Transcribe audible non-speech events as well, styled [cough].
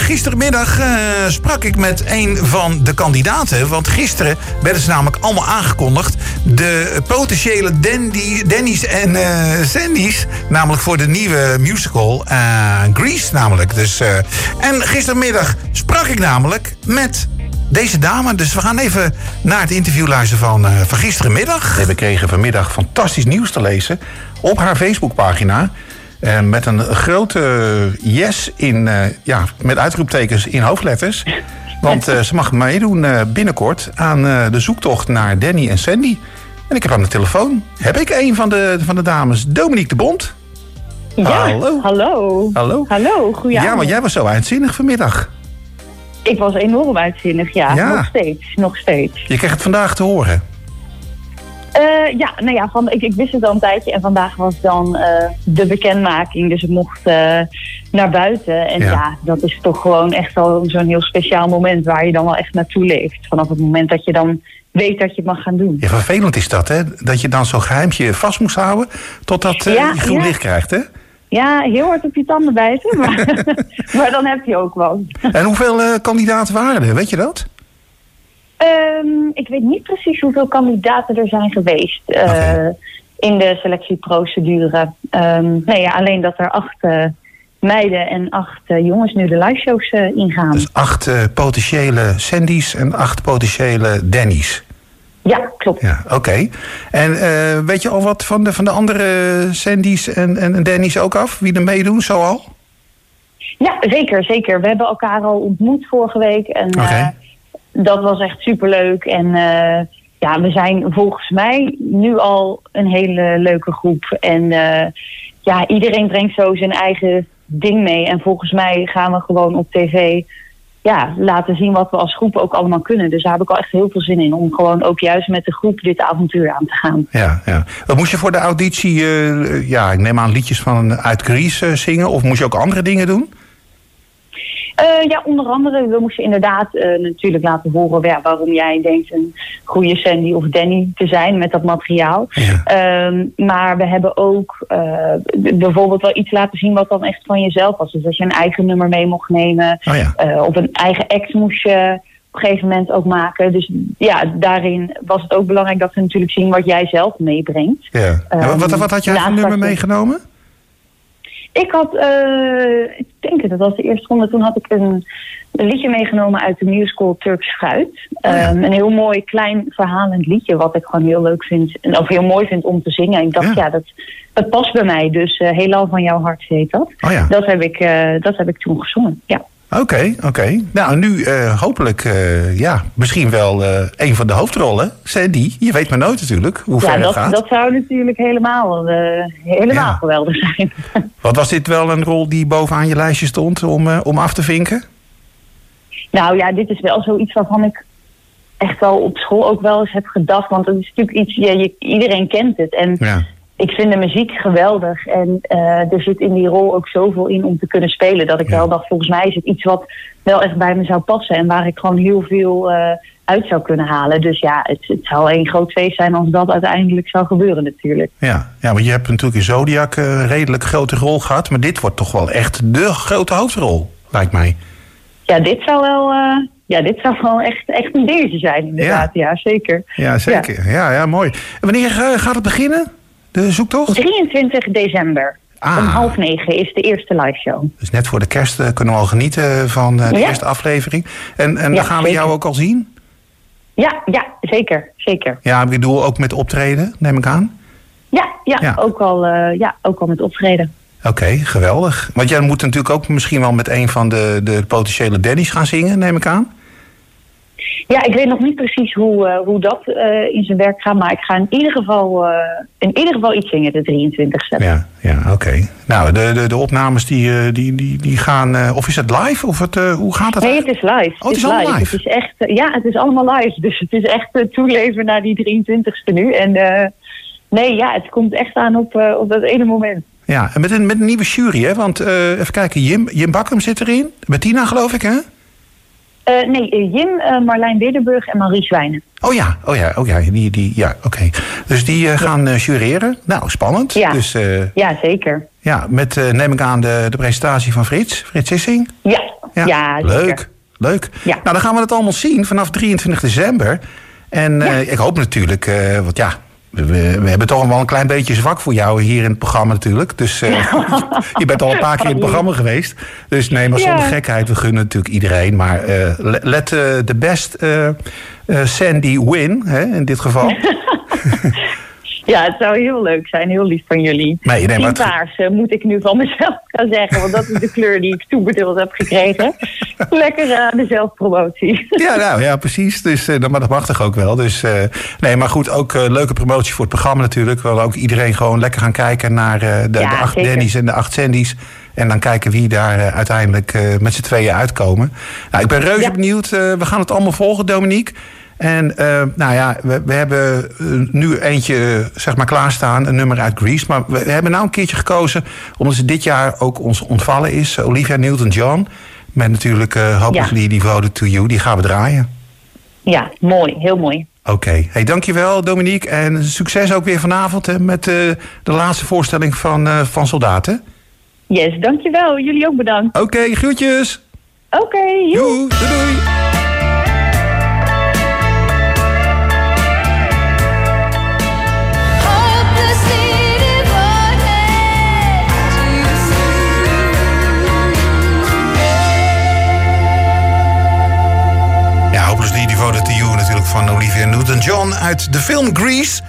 gistermiddag eh, sprak ik met een van de kandidaten. Want gisteren werden ze namelijk allemaal aangekondigd. De potentiële dandy, Danny's en eh Sandy's. Namelijk voor de nieuwe musical eh, Grease namelijk. Dus, en gistermiddag sprak ik namelijk met deze dame. Dus we gaan even naar het interview luisteren van, eh, van gisterenmiddag. En we kregen vanmiddag fantastisch nieuws te lezen op haar Facebookpagina. Eh, met een grote yes in, eh, ja, met uitroeptekens in hoofdletters. Want eh, ze mag meedoen binnenkort aan de zoektocht naar Danny en Sandy. En ik heb aan de telefoon, heb ik een van de, van de dames, Dominique de Bond. Ja, Hallo. hallo. Hallo. Hallo, Ja, want jij was zo uitzinnig vanmiddag. Ik was enorm uitzinnig, ja. Ja. Nog steeds, nog steeds. Je kreeg het vandaag te horen. Eh, ja, nou ja, van, ik, ik wist het al een tijdje en vandaag was dan eh, de bekendmaking. Dus het mocht eh, naar buiten. En Ja. ja. dat is toch gewoon echt wel zo'n heel speciaal moment waar je dan wel echt naartoe leeft. Vanaf het moment dat je dan weet dat je het mag gaan doen. Ja, vervelend is dat, hè? Dat je dan zo'n geheimtje vast moest houden... totdat Ja, je groen ja. licht krijgt, hè? Ja, heel hard op je tanden bijten, maar, [laughs] maar dan heb je ook wat. En hoeveel kandidaten waren er, weet je dat? Ehm, ik weet niet precies hoeveel kandidaten er zijn geweest eh, in de selectieprocedure. Ehm, nee, ja, alleen dat er acht eh, meiden en acht eh, jongens nu de liveshows ingaan. Dus acht potentiële Sandy's en acht potentiële Danny's. Ja, klopt. Ja, oké. En weet je al wat van de, van de andere Sandy's en, en, Danny's ook af? Wie er meedoen, zo al? Ja, zeker, zeker. We hebben elkaar al ontmoet vorige week en Oké. Dat was echt superleuk. En eh, ja, we zijn volgens mij nu al een hele leuke groep. En eh, ja, iedereen brengt zo zijn eigen ding mee. En volgens mij gaan we gewoon op tv ja, laten zien wat we als groep ook allemaal kunnen. Dus daar heb ik al echt heel veel zin in. Om gewoon ook juist met de groep dit avontuur aan te gaan. Ja, ja. Wat moest je voor de auditie, eh, ja, ik neem aan liedjes van uit Grease eh, zingen? Of moest je ook andere dingen doen? Eh, ja, onder andere, we moesten inderdaad eh, natuurlijk laten horen ja, waarom jij denkt een goede Sandy of Danny te zijn met dat materiaal. Ja. Ehm, maar we hebben ook eh, bijvoorbeeld wel iets laten zien wat dan echt van jezelf was. Dus dat je een eigen nummer mee mocht nemen. Oh ja. of een eigen act moest je op een gegeven moment ook maken. Dus ja, daarin was het ook belangrijk dat ze natuurlijk zien wat jij zelf meebrengt. ja. Ehm, En wat, wat had jij voor naast nummer meegenomen? Ik had, eh, ik denk dat was de eerste ronde. Toen had ik een, een liedje meegenomen uit de musical Turks Fruit. Oh ja. Ehm, een heel mooi, klein, verhalend liedje, wat ik gewoon heel leuk vind. en Of heel mooi vind om te zingen. En ik dacht, Ja. ja, dat, dat past bij mij. Dus eh Heelal van jouw hart heet dat. Oh ja. Dat heb ik, eh, dat heb ik toen gezongen, ja. Oké, oké. Nou, nu eh, hopelijk, eh, ja, misschien wel eh, een van de hoofdrollen. Sandy, je weet maar nooit natuurlijk hoe ver Ja, het dat, gaat. dat zou natuurlijk helemaal, helemaal Ja. geweldig zijn. [laughs] Want was dit wel een rol die bovenaan je lijstje stond om, om af te vinken? Nou ja, dit is wel zoiets waarvan ik echt wel op school ook wel eens heb gedacht. Want het is natuurlijk iets, ja, je, iedereen kent het. En Ja. Ik vind de muziek geweldig. En eh, er zit in die rol ook zoveel in om te kunnen spelen. Dat ik Ja. wel dacht, volgens mij is het iets wat wel echt bij me zou passen. En waar ik gewoon heel veel eh, uit zou kunnen halen. Dus ja, het, het zou een groot feest zijn als dat uiteindelijk zou gebeuren natuurlijk. Ja, ja, want je hebt natuurlijk in Zodiac eh, een redelijk grote rol gehad. Maar dit wordt toch wel echt de grote hoofdrol, lijkt mij. Ja, dit zou wel, ja, dit zou wel echt, echt een dingetje zijn inderdaad. Ja, zeker. Ja, zeker. Ja, ja, mooi. En wanneer gaat het beginnen? De zoektocht? 23 december. Ah. Om half negen is de eerste live show. Dus net voor de kerst eh, kunnen we al genieten van eh, de Ja. eerste aflevering. En, en Ja, dan gaan we zeker. jou ook al zien? Ja, ja, zeker, zeker. Ja, ik bedoel ook met optreden, neem ik aan. Ja, ja, Ja. Ook, al, eh, ja ook al met optreden. Oké, geweldig. Want jij moet natuurlijk ook misschien wel met een van de, de potentiële Danny's gaan zingen, neem ik aan. Ja, ik weet nog niet precies hoe, eh, hoe dat eh, in zijn werk gaat. Maar ik ga in ieder geval, eh, in ieder geval iets zingen de 23e. Ja, ja oké. Nou, de, de, de opnames die, die, die, die gaan... of is het live? Of het, hoe gaat het? Nee, het is live. Oh, het is allemaal live? Het is echt, ja, het is allemaal live. [laughs] Dus het is echt toeleven naar die 23e nu. En nee, ja, het komt echt aan op, op dat ene moment. Ja, en met een, met een nieuwe jury, hè? Want even kijken, Jim, Jim Bakkum zit erin. Bettina, geloof ik, hè? Eh, nee, eh, Jim, eh, Marlijn Widderburg en Marie Zwijnen. Oh ja, oh ja, oh ja, die, die, ja oké. Dus die gaan jureren. Nou, spannend. Ja. Dus, Ja, zeker. Ja, met neem ik aan de, de presentatie van Frits, Frits Sissing. Ja, ja, ja leuk. Leuk. Ja. Nou, dan gaan we het allemaal zien vanaf 23 december. En uh, ik hoop natuurlijk, uh, want ja, we, we, hebben toch wel een klein beetje zwak voor jou hier in het programma natuurlijk. Dus uh, [laughs] je bent al een paar keer in het programma geweest. Dus nee, maar zonder gekheid, we gunnen natuurlijk iedereen. Maar let de best Sandy win, hè, in dit geval. [laughs] Ja, het zou heel leuk zijn. Heel lief van jullie. Nee, nee, maar paars uh, moet ik nu van mezelf gaan zeggen. Want dat is de kleur die ik toebedeeld heb gekregen. [laughs] Lekker aan uh, de zelfpromotie. Ja, nou ja, precies. Dus, uh, maar dat mag toch ook wel. Dus, uh, nee, maar goed, ook leuke promotie voor het programma natuurlijk. Willen ook iedereen gewoon lekker gaan kijken naar de, de, acht zeker. Danny's en de acht Sandy's. En dan kijken wie daar uiteindelijk met z'n tweeën uitkomen. Nou, ik ben reuze ja. benieuwd. we gaan het allemaal volgen, Dominique. En uh, nou ja, we, we hebben eh, nu eentje zeg maar klaarstaan, een nummer uit Greece. Maar we, we hebben nou een keertje gekozen, omdat ze dit jaar ook ons ontvallen is. Olivia Newton-John, met natuurlijk uh, Hopefully ja. Devoted to You. Die gaan we draaien. Ja, mooi. Heel mooi. Oké. Okay. Hey, dankjewel Dominique. En succes ook weer vanavond hè, met uh, de laatste voorstelling van, uh, van Soldaten. Yes, dankjewel. Jullie ook bedankt. Oké, okay, groetjes. Oké, okay, doei. doei. Van Olivia Newton-John uit de film Grease.